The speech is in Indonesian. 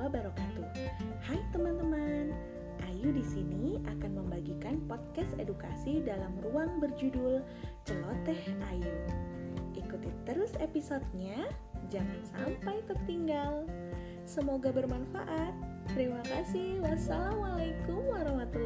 wabarakatuh. Hai teman-teman, Ayu di sini akan membagikan podcast edukasi dalam ruang berjudul Celoteh Ayu. Ikuti terus episodenya, jangan sampai tertinggal. Semoga bermanfaat. Terima kasih. Wassalamualaikum warahmatullahi